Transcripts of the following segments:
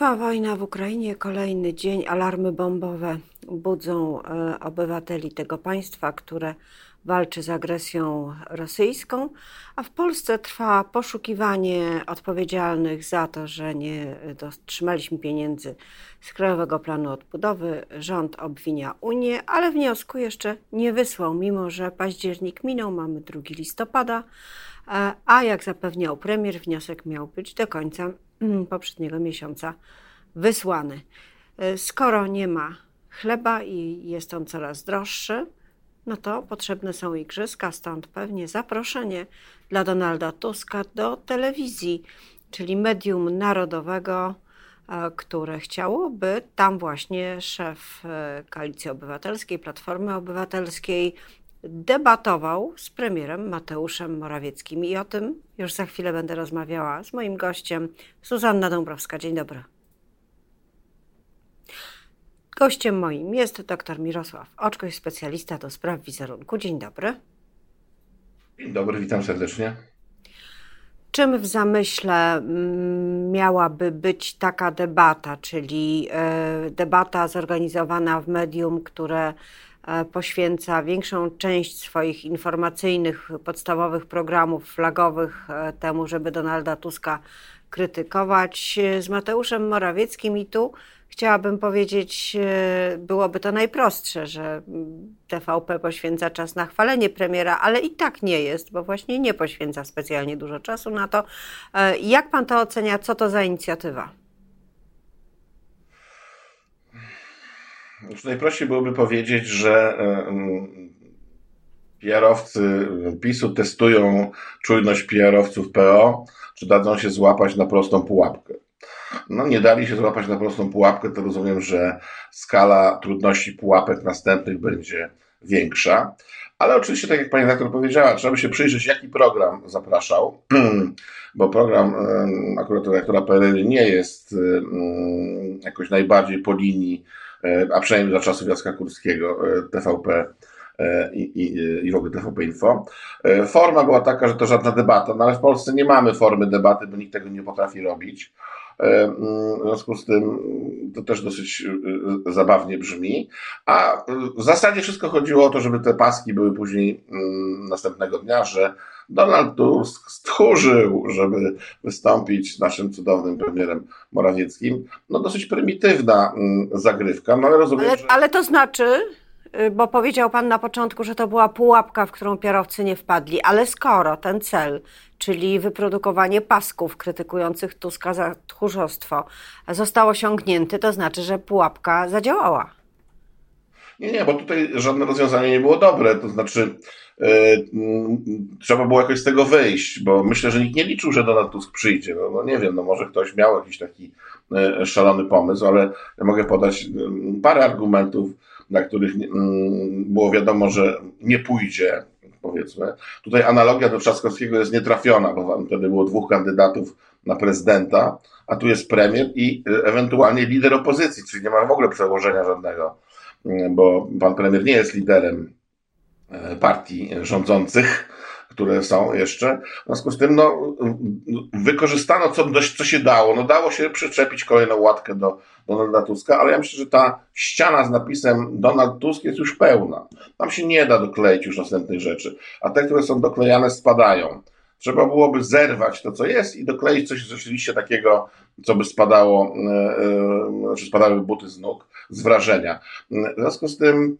Trwa wojna w Ukrainie, kolejny dzień. Alarmy bombowe budzą e, obywateli tego państwa, które walczy z agresją rosyjską, a w Polsce trwa poszukiwanie odpowiedzialnych za to, że nie dotrzymaliśmy pieniędzy z Krajowego Planu Odbudowy. Rząd obwinia Unię, ale wniosku jeszcze nie wysłał, mimo że październik minął, mamy 2 listopada, e, a jak zapewniał premier, wniosek miał być do końca poprzedniego miesiąca wysłany. E, skoro nie ma chleba i jest on coraz droższy, no to potrzebne są igrzyska, stąd pewnie zaproszenie dla Donalda Tuska do telewizji, czyli medium narodowego, e, które chciałoby tam właśnie szef e, Koalicji Obywatelskiej, Platformy Obywatelskiej debatował z premierem Mateuszem Morawieckim. I o tym już za chwilę będę rozmawiała z moim gościem, Zuzanna Dąbrowska. Dzień dobry. Gościem moim jest dr Mirosław Oczkoś, specjalista do spraw wizerunku. Dzień dobry. Dzień dobry, witam serdecznie. Czym w zamyśle mm, miałaby być taka debata, czyli e, debata zorganizowana w medium, które poświęca większą część swoich informacyjnych, podstawowych programów flagowych e, temu, żeby Donalda Tuska krytykować z Mateuszem Morawieckim i tu chciałabym powiedzieć, e, byłoby to najprostsze, że TVP poświęca czas na chwalenie premiera, ale i tak nie jest, bo właśnie nie poświęca specjalnie dużo czasu na to. E, jak pan to ocenia? Co to za inicjatywa? Już najprościej byłoby powiedzieć, że PR-owcy PiSu testują czujność PR-owców PO, czy dadzą się złapać na prostą pułapkę. No nie dali się złapać na prostą pułapkę, to rozumiem, że skala trudności pułapek następnych będzie większa. Ale oczywiście, tak jak pani redaktor powiedziała, trzeba by się przyjrzeć, jaki program zapraszał, bo program akurat redaktora PRL nie jest jakoś najbardziej po linii, a przynajmniej za czasów Jacka Kurskiego, e, TVP e, i, i, i w ogóle TVP Info. Forma była taka, że to żadna debata, no ale w Polsce nie mamy formy debaty, bo nikt tego nie potrafi robić. E, mm, w związku z tym to też dosyć e, zabawnie brzmi. A w zasadzie wszystko chodziło o to, żeby te paski były później mm, następnego dnia, że Donald Tusk stchórzył, żeby wystąpić z naszym cudownym premierem Morawieckim. No dosyć prymitywna mm, zagrywka, no ale rozumiem, ale, że... ale to znaczy, y, bo powiedział Pan na początku, że to była pułapka, w którą pierowcy nie wpadli, ale skoro ten cel czyli wyprodukowanie pasków krytykujących Tuska za tchórzostwo, został osiągnięty, to znaczy, że pułapka zadziałała. Nie, nie, bo tutaj żadne rozwiązanie nie było dobre. To znaczy, yy, trzeba było jakoś z tego wyjść, bo myślę, że nikt nie liczył, że Donald Tusk przyjdzie. No, no nie wiem, no może ktoś miał jakiś taki yy, szalony pomysł, ale ja mogę podać yy, parę argumentów, dla których było wiadomo, że nie pójdzie powiedzmy. Tutaj analogia do Trzaskowskiego jest nietrafiona, bo wtedy było dwóch kandydatów na prezydenta, a tu jest premier i y, ewentualnie lider opozycji, czyli nie ma w ogóle przełożenia żadnego, bo pan premier nie jest liderem y, partii rządzących, które są jeszcze. W związku z tym no, wykorzystano co, co się dało. No, dało się przyczepić kolejną łatkę do Donalda Tuska, ale ja myślę, że ta ściana z napisem Donald Tusk jest już pełna. Tam się nie da dokleić już następnych rzeczy, a te, które są doklejane, spadają. Trzeba byłoby zerwać to, co jest i dokleić coś rzeczywiście takiego, co by spadało, yy, znaczy spadały buty z nóg, z wrażenia. W związku z tym,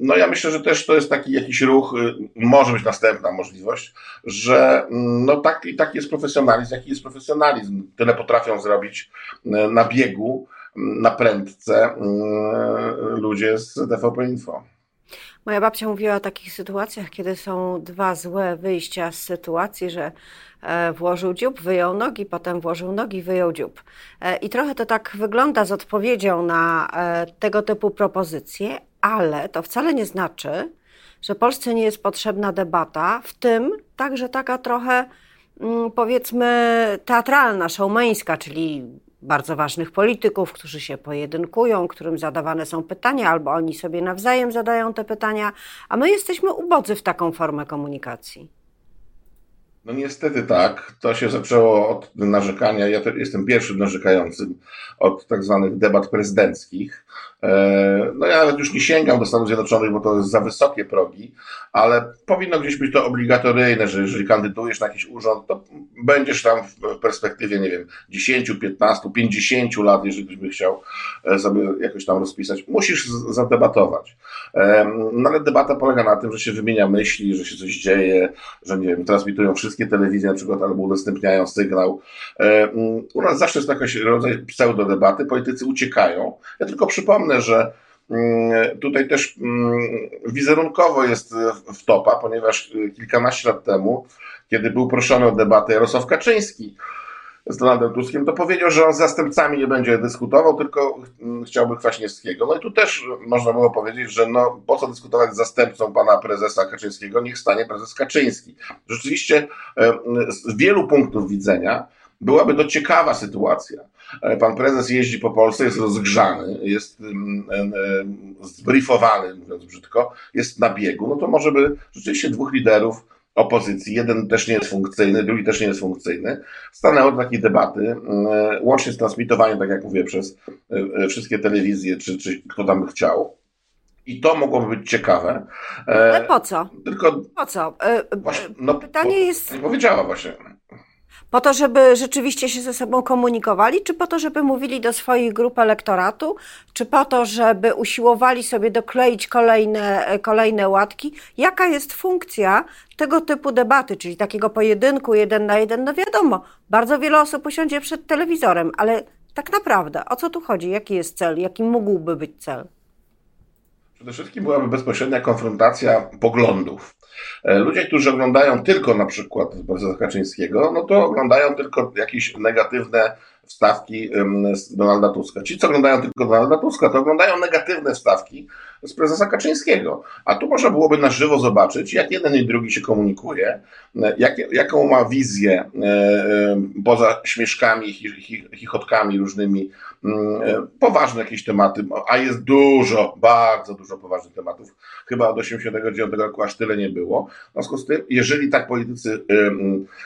no ja myślę, że też to jest taki jakiś ruch, może być następna możliwość, że no taki, taki jest profesjonalizm, jaki jest profesjonalizm. Tyle potrafią zrobić y, na biegu, na prędce ludzie z TVP Info. Moja babcia mówiła o takich sytuacjach, kiedy są dwa złe wyjścia z sytuacji, że e, włożył dziób, wyjął nogi, potem włożył nogi, wyjął dziób. E, I trochę to tak wygląda z odpowiedzią na e, tego typu propozycje, ale to wcale nie znaczy, że Polsce nie jest potrzebna debata, w tym także taka trochę mm, powiedzmy teatralna, showmeńska, czyli bardzo ważnych polityków, którzy się pojedynkują, którym zadawane są pytania, albo oni sobie nawzajem zadają te pytania, a my jesteśmy ubodzy w taką formę komunikacji. No niestety tak. To się zaczęło od narzekania. Ja jestem pierwszym narzekającym od tak zwanych debat prezydenckich. E, no ja już nie sięgam do Stanów Zjednoczonych, bo to jest za wysokie progi, ale powinno gdzieś być to obligatoryjne, że jeżeli kandydujesz na jakiś urząd, to będziesz tam w perspektywie, nie wiem, 10, 15, 50 lat, jeżeli ktoś by chciał e, sobie jakoś tam rozpisać, musisz zadebatować. E, no ale debata polega na tym, że się wymienia myśli, że się coś dzieje, że nie wiem, transmitują wszystkie telewizje na przykład albo udostępniają sygnał. U nas zawsze jest jakaś rodzaj pseudodebaty, politycy uciekają. Ja tylko przypomnę, że mm, tutaj też mm, wizerunkowo jest w topa, ponieważ kilkanaście lat temu, kiedy był proszony o debatę Jarosław Kaczyński z Donaldem Tuskiem, to powiedział, że on z zastępcami nie będzie dyskutował, tylko mm, chciałby Kwaśniewskiego. No i tu też można było powiedzieć, że no, po co dyskutować z zastępcą pana prezesa Kaczyńskiego, niech stanie prezes Kaczyński. Rzeczywiście e, z wielu punktów widzenia byłaby to ciekawa sytuacja. E, pan prezes jeździ po Polsce, jest rozgrzany, jest mm, e, zbriefowany, mówiąc brzydko, jest na biegu, no to może by rzeczywiście dwóch liderów opozycji, jeden też nie jest funkcyjny, drugi też nie jest funkcyjny, stanęło do takiej debaty, mm, łącznie z transmitowaniem, tak jak mówię, przez e, wszystkie telewizje, czy, czy kto tam by chciał. I to mogłoby być ciekawe. Ale po co? Tylko. Po co? Właśnie, no, Pytanie po, jest. Nie powiedziała właśnie. Po to, żeby rzeczywiście się ze sobą komunikowali, czy po to, żeby mówili do swoich grup elektoratu, czy po to, żeby usiłowali sobie dokleić kolejne, kolejne łatki? Jaka jest funkcja tego typu debaty, czyli takiego pojedynku jeden na jeden? No wiadomo, bardzo wiele osób usiądzie przed telewizorem, ale tak naprawdę o co tu chodzi? Jaki jest cel? Jaki mógłby być cel? Przede wszystkim byłaby bezpośrednia konfrontacja poglądów. E, ludzie, którzy oglądają tylko na przykład prezesa Kaczyńskiego, no to oglądają tylko jakieś negatywne wstawki Donalda Tuska. Ci, co oglądają tylko Donalda Tuska, to oglądają negatywne wstawki z prezesa Kaczyńskiego. A tu można byłoby na żywo zobaczyć, jak jeden i drugi się komunikuje, jak, jaką ma wizję e, e, poza śmieszkami, chichotkami różnymi, mm, e, poważne jakieś tematy, a jest dużo, bardzo dużo poważnych tematów. Chyba od 89 roku aż tyle nie było. W związku z tym, jeżeli tak politycy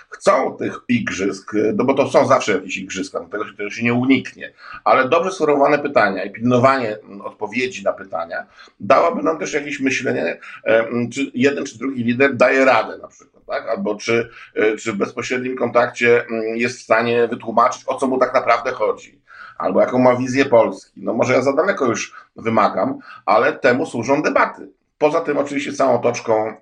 chcą tych igrzysk, no bo to są zawsze jakieś igrzyska, no tego, tego się nie uniknie, ale dobrze sformułowane pytania i pilnowanie odpowiedzi na pytania dałaby nam też jakieś myślenie, czy jeden czy drugi lider daje radę na przykład, tak? albo czy, e, czy w bezpośrednim kontakcie jest w stanie wytłumaczyć, o co mu tak naprawdę chodzi albo jaką ma wizję Polski. No może ja za daleko już wymagam, ale temu służą debaty. Poza tym oczywiście całą toczką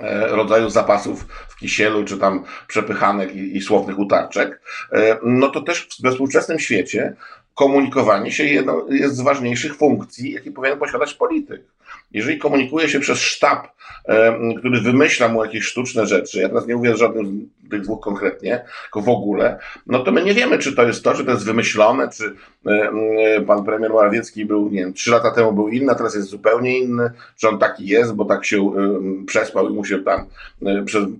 e, rodzaju zapasów w kisielu, czy tam przepychanek i, i słownych utarczek, e, no to też we współczesnym świecie komunikowanie się jest z ważniejszych funkcji, jakie powinien posiadać polityk. Jeżeli komunikuje się przez sztab, który wymyśla mu jakieś sztuczne rzeczy, ja teraz nie mówię żadnym z tych dwóch konkretnie, tylko w ogóle, no to my nie wiemy, czy to jest to, czy to jest wymyślone, czy pan premier Morawiecki był, nie wiem, trzy lata temu był inny, a teraz jest zupełnie inny, czy on taki jest, bo tak się przespał i mu się tam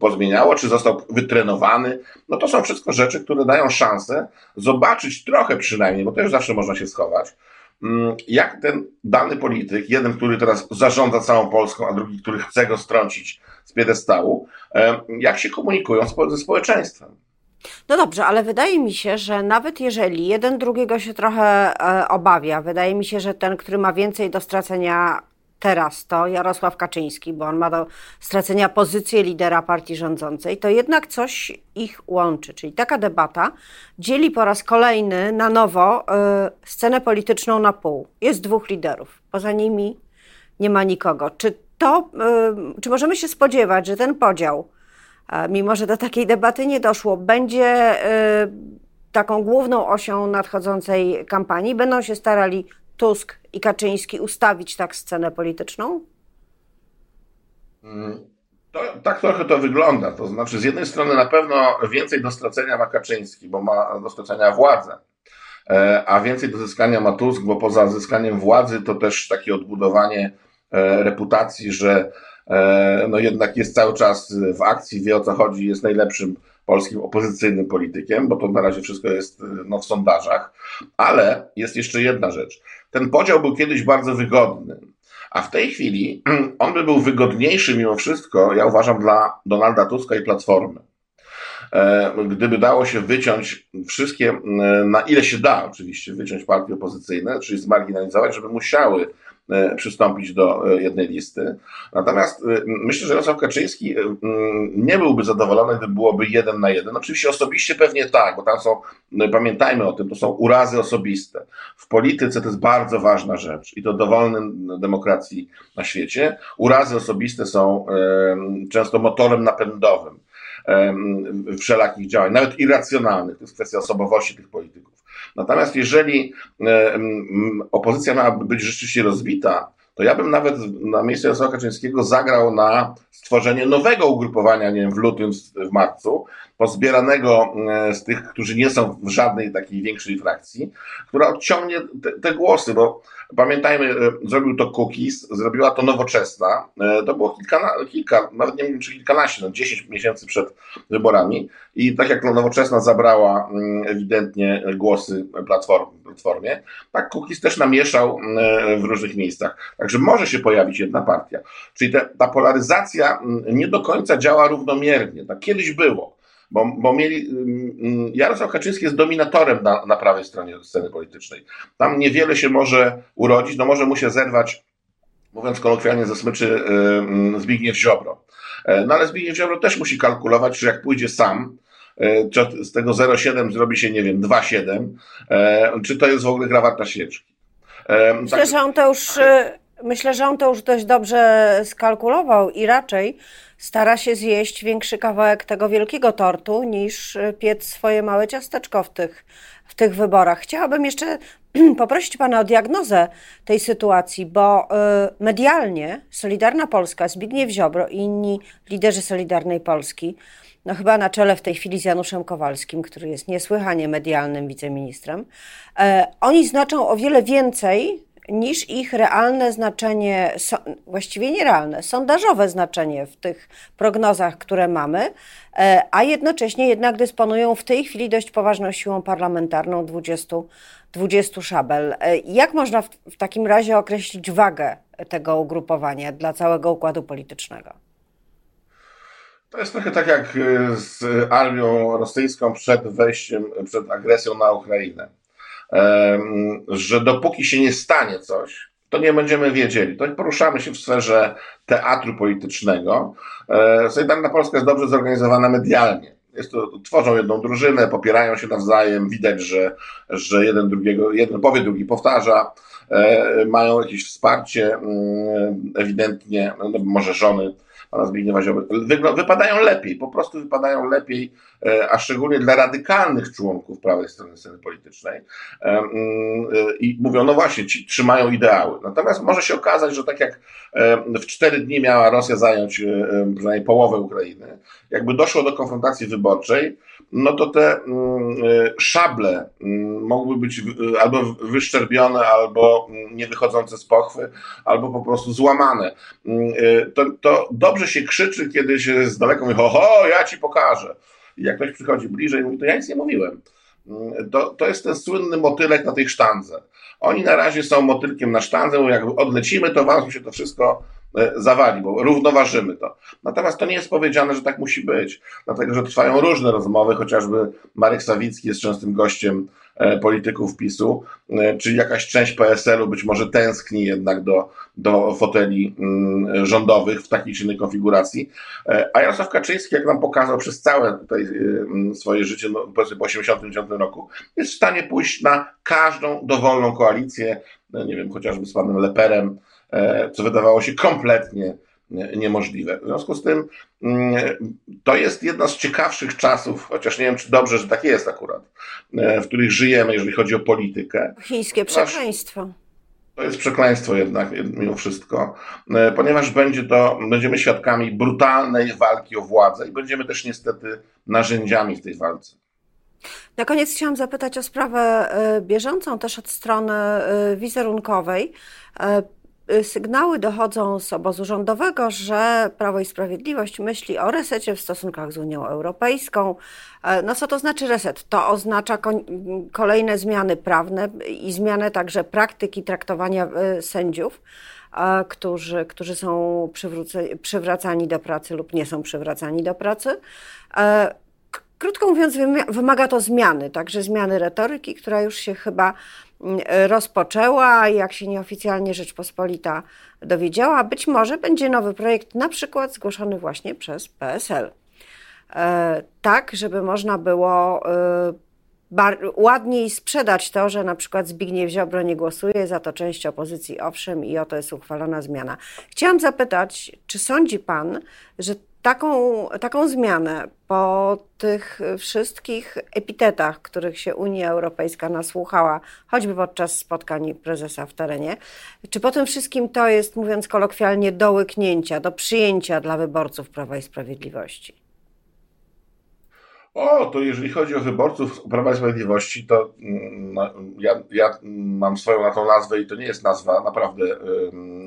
pozmieniało, czy został wytrenowany. No to są wszystko rzeczy, które dają szansę zobaczyć trochę przynajmniej, bo też zawsze można się schować, Mm, jak ten dany polityk, jeden, który teraz zarządza całą Polską, a drugi, który chce go strącić z piedestału, jak się komunikują ze społeczeństwem. No dobrze, ale wydaje mi się, że nawet jeżeli jeden drugiego się trochę e, obawia, wydaje mi się, że ten, który ma więcej do stracenia teraz to Jarosław Kaczyński, bo on ma do stracenia pozycję lidera partii rządzącej, to jednak coś ich łączy. Czyli taka debata dzieli po raz kolejny na nowo y, scenę polityczną na pół. Jest dwóch liderów, poza nimi nie ma nikogo. Czy to, y, czy możemy się spodziewać, że ten podział, y, mimo że do takiej debaty nie doszło, będzie taką główną osią nadchodzącej kampanii? Będą się starali Tusk i Kaczyński ustawić tak scenę polityczną? Mm, to, tak trochę to wygląda. To znaczy, z jednej strony na pewno więcej do stracenia ma Kaczyński, bo ma do stracenia władzę, e, a więcej do zyskania ma Tusk, bo poza zyskaniem władzy to też takie odbudowanie e, reputacji, że e, no jednak jest cały czas w akcji, wie o co chodzi, jest najlepszym polskim opozycyjnym politykiem, bo to na razie wszystko jest no, w sondażach. Ale jest jeszcze jedna rzecz. Ten podział był kiedyś bardzo wygodny, a w tej chwili on by był wygodniejszy mimo wszystko, ja uważam, dla Donalda Tuska i Platformy. Gdyby dało się wyciąć wszystkie, na ile się da oczywiście, wyciąć partie opozycyjne, czyli zmarginalizować, żeby musiały E, przystąpić do e, jednej listy. Natomiast e, myślę, że Jarosław Kaczyński nie byłby zadowolony, gdyby byłoby jeden na jeden. Oczywiście osobiście pewnie tak, bo tam są, pamiętajmy o tym, to są urazy osobiste. W polityce to jest bardzo ważna rzecz i to dowolnej demokracji na świecie. Urazy osobiste są często motorem napędowym wszelakich działań, nawet irracjonalnych. To jest kwestia osobowości tych polityków. Natomiast jeżeli e, opozycja miałaby być rzeczywiście rozbita, to ja bym nawet na miejscu Jarosława Kaczyńskiego zagrał na stworzenie nowego ugrupowania, nie wiem, w lutym, w marcu, pozbieranego e, z tych, którzy nie są w żadnej takiej większej frakcji, która odciągnie te, te głosy, bo pamiętajmy, e, zrobił to Cookies, zrobiła to Nowoczesna, e, to było kilka, kilka nawet nie wiem czy kilkanaście, no 10 miesięcy przed wyborami i tak jak Nowoczesna zabrała mm, ewidentnie głosy Platformie, tak Cookies też namieszał w różnych miejscach. Także może się pojawić jedna partia. Czyli te, ta polaryzacja mm, nie do końca działa równomiernie. Tak kiedyś było. Bo, bo mieli, mm, mm, Jarosław Kaczyński jest dominatorem na, na prawej stronie sceny politycznej. Tam niewiele się może urodzić, no może mu się zerwać, mówiąc kolokwialnie, ze smyczy yy, Zbigniew Ziobro. E, no ale Zbigniew Ziobro też musi kalkulować, czy jak pójdzie sam, e, czy z tego 0,7 zrobi się, nie wiem, 2,7, e, czy to jest w ogóle gra warta świeczki. Myślę, tak, że on to już, tak. Myślę, że on to już dość dobrze skalkulował i raczej stara się zjeść większy kawałek tego wielkiego tortu niż piec swoje małe ciasteczko w tych, w tych wyborach. Chciałabym jeszcze poprosić Pana o diagnozę tej sytuacji, bo e, medialnie Solidarna Polska, Zbigniew Ziobro i inni liderzy Solidarnej Polski, no chyba na czele w tej chwili z Januszem Kowalskim, który jest niesłychanie medialnym wiceministrem, e, oni znaczą o wiele więcej niż ich realne znaczenie, właściwie nierealne, sondażowe znaczenie w tych prognozach, które mamy, e, a jednocześnie jednak dysponują w tej chwili dość poważną siłą parlamentarną 20, 20 szabel. E, jak można w, w takim razie określić wagę tego ugrupowania dla całego układu politycznego? To jest trochę tak jak z armią rosyjską przed wejściem, przed agresją na Ukrainę że dopóki się nie stanie coś, to nie będziemy wiedzieli. To poruszamy się w sferze teatru politycznego. E, Solidarna Polska jest dobrze zorganizowana medialnie. Jest to, tworzą jedną drużynę, popierają się nawzajem, widać, że, że jeden drugiego, jeden powie, drugi powtarza, e, mają jakieś wsparcie, mm, ewidentnie, no, może żony pana Zbigniewa Ziobry, wypadają lepiej, po prostu wypadają lepiej, e, a szczególnie dla radykalnych członków prawej strony sceny politycznej. E, mm, e, I mówią, no właśnie, ci trzymają ideały. Natomiast może się okazać, że tak jak w cztery dni miała Rosja zająć przynajmniej połowę Ukrainy, jakby doszło do konfrontacji wyborczej, no to te mm, szable mm, mogły być albo wyszczerbione, albo nie wychodzące z pochwy, albo po prostu złamane. To, to dobrze dobrze się krzyczy, kiedy się z daleka mówi, ho, ho, ja ci pokażę. I jak ktoś przychodzi bliżej, mówi, to ja nic nie mówiłem. Mm, to, to jest ten słynny motylek na tej sztandze. Oni na razie są motylkiem na sztandze, bo jak odlecimy, to wam się to wszystko zawali, bo równoważymy to. Natomiast to nie jest powiedziane, że tak musi być, dlatego że trwają różne rozmowy, chociażby Marek Sawicki jest częstym gościem E, polityków PiSu, e, czyli jakaś część PSL-u być może tęskni jednak do, do foteli mm, rządowych w takiej czy innej konfiguracji. E, a Jarosław Kaczyński, jak nam pokazał przez całe tutaj swoje życie, no, po 1989 roku, jest w stanie pójść na każdą dowolną koalicję, nie wiem, chociażby z panem Leperem, co wydawało się kompletnie niemożliwe. W związku z tym mm, to jest jedna z ciekawszych czasów, chociaż nie wiem, czy dobrze, że tak jest akurat, e, w których żyjemy, jeżeli chodzi o politykę. Chińskie przekleństwo. To jest przekleństwo jednak, mimo wszystko, e, ponieważ będzie to, będziemy świadkami brutalnej walki o władzę i będziemy też niestety narzędziami w tej walce. Na koniec chciałam zapytać o sprawę e, bieżącą też od strony wizerunkowej. Y, sygnały dochodzą z obozu rządowego, że Prawo i Sprawiedliwość myśli o resecie w stosunkach z Unią Europejską. E, no co to znaczy reset? To oznacza kolejne zmiany prawne i zmianę także praktyki traktowania e, sędziów, e, którzy, którzy są przywracani do pracy lub nie są przywracani do pracy. Krótko mówiąc, wymaga to zmiany, także zmiany retoryki, która już się chyba rozpoczęła, jak się nieoficjalnie Rzeczpospolita dowiedziała. Być może będzie nowy projekt, na przykład zgłoszony właśnie przez PSL. E, tak, żeby można było e, ładniej sprzedać to, że na przykład Zbigniew Ziobro nie głosuje, za to część opozycji owszem i oto jest uchwalona zmiana. Chciałam zapytać, czy sądzi Pan, że taką, taką zmianę po tych wszystkich epitetach, których się Unia Europejska nasłuchała, choćby podczas spotkań prezesa w terenie, czy po tym wszystkim to jest, mówiąc kolokwialnie, do łyknięcia, do przyjęcia dla wyborców Prawa i Sprawiedliwości? O, to jeżeli chodzi o wyborców Prawa i Sprawiedliwości, to no, ja, ja, mam swoją na tą nazwę i to nie jest nazwa naprawdę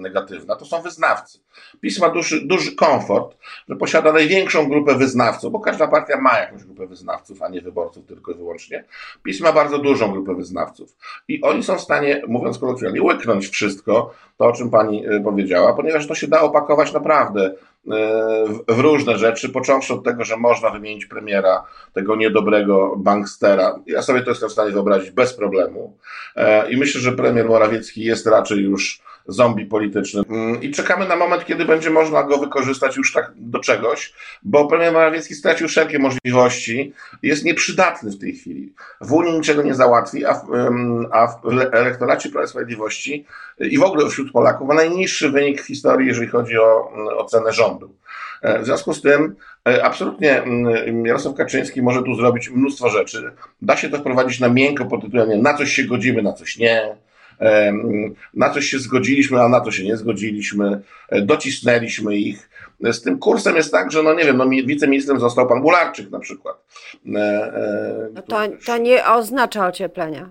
negatywna. To są wyznawcy. PiS ma duży, duży komfort, że posiada największą grupę wyznawców, bo każda partia ma jakąś grupę wyznawców, a nie wyborców tylko i wyłącznie. PiS ma bardzo dużą grupę wyznawców. I oni są w stanie, mówiąc kolokwialnie, łyknąć wszystko, to o czym pani y, powiedziała, ponieważ to się da opakować naprawdę w różne rzeczy, począwszy od tego, że można wymienić premiera, tego niedobrego bankstera. Ja sobie to jestem w stanie wyobrazić bez problemu. E, I myślę, że premier Morawiecki jest raczej już zombie politycznym. Mm, I czekamy na moment, kiedy będzie można go wykorzystać już tak do czegoś, bo premier Morawiecki stracił wszelkie możliwości, jest nieprzydatny w tej chwili. W Unii niczego nie załatwi, a w, a w elektoracie Prawa Sprawiedliwości i w ogóle wśród Polaków ma najniższy wynik w historii, jeżeli chodzi o ocenę rządu. E, w związku z tym e, absolutnie Jarosław Kaczyński może tu zrobić mnóstwo rzeczy. Da się to wprowadzić na miękko pod tytułem na coś się godzimy, na coś nie na coś się zgodziliśmy, a na to się nie zgodziliśmy, e, docisnęliśmy ich. Z tym kursem jest tak, że no nie wiem, no wiceministrem został pan Bularczyk na przykład. E, e, no to, to nie oznacza ocieplenia.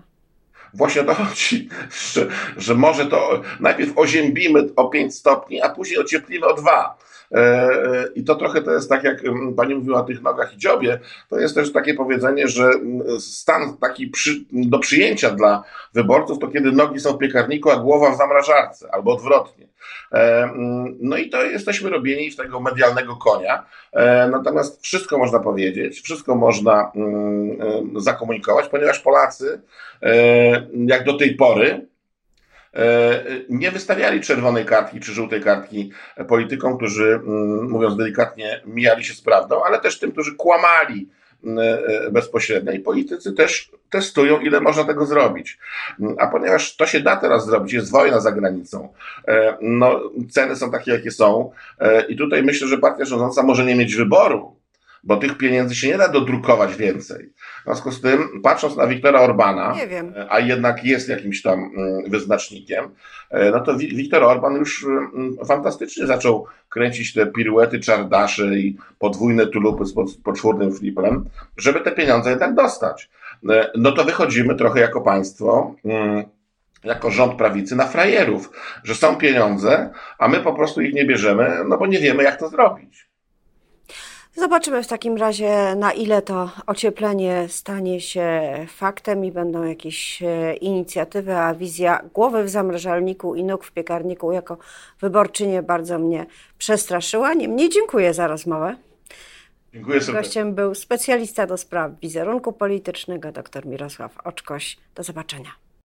Właśnie o to chodzi, że, że może to najpierw oziębimy o 5 stopni, a później ocieplimy o 2. E, e, I to trochę to jest tak, jak pani mówiła o tych nogach i dziobie, to jest też takie powiedzenie, że stan taki przy, do przyjęcia dla wyborców to kiedy nogi są w piekarniku, a głowa w zamrażarce, albo odwrotnie. E, no i to jesteśmy robieni w tego medialnego konia. Natomiast wszystko można powiedzieć, wszystko można zakomunikować, ponieważ Polacy, jak do tej pory, E, nie wystawiali czerwonej kartki czy żółtej kartki politykom, którzy, mm, mówiąc delikatnie, mijali się z prawdą, ale też tym, którzy kłamali e, bezpośrednio. I politycy też testują, ile można tego zrobić. Mm, a ponieważ to się da teraz zrobić, jest wojna za granicą, e, no, ceny są takie, jakie są, i tutaj myślę, że partia rządząca może nie mieć wyboru, bo tych pieniędzy się nie da dodrukować więcej. W związku z tym, patrząc na Wiktora Orbana, a jednak jest jakimś tam mm, wyznacznikiem, e, no to Wiktor Orban już mm, fantastycznie zaczął kręcić te piruety, czardasze i podwójne tulupy z poczwórnym fliplem, żeby te pieniądze jednak dostać. No to wychodzimy trochę jako państwo jako rząd prawicy na frajerów, że są pieniądze, a my po prostu ich nie bierzemy, no bo nie wiemy, jak to zrobić. Zobaczymy w takim razie, na ile to ocieplenie stanie się faktem i będą jakieś e, inicjatywy, a wizja głowy w zamrażalniku i nóg w piekarniku jako wyborczynie bardzo mnie przestraszyła. Niemniej dziękuję za rozmowę. Dziękuję serdecznie. Gościem był specjalista do spraw wizerunku politycznego, dr Mirosław Oczkoś. Do zobaczenia.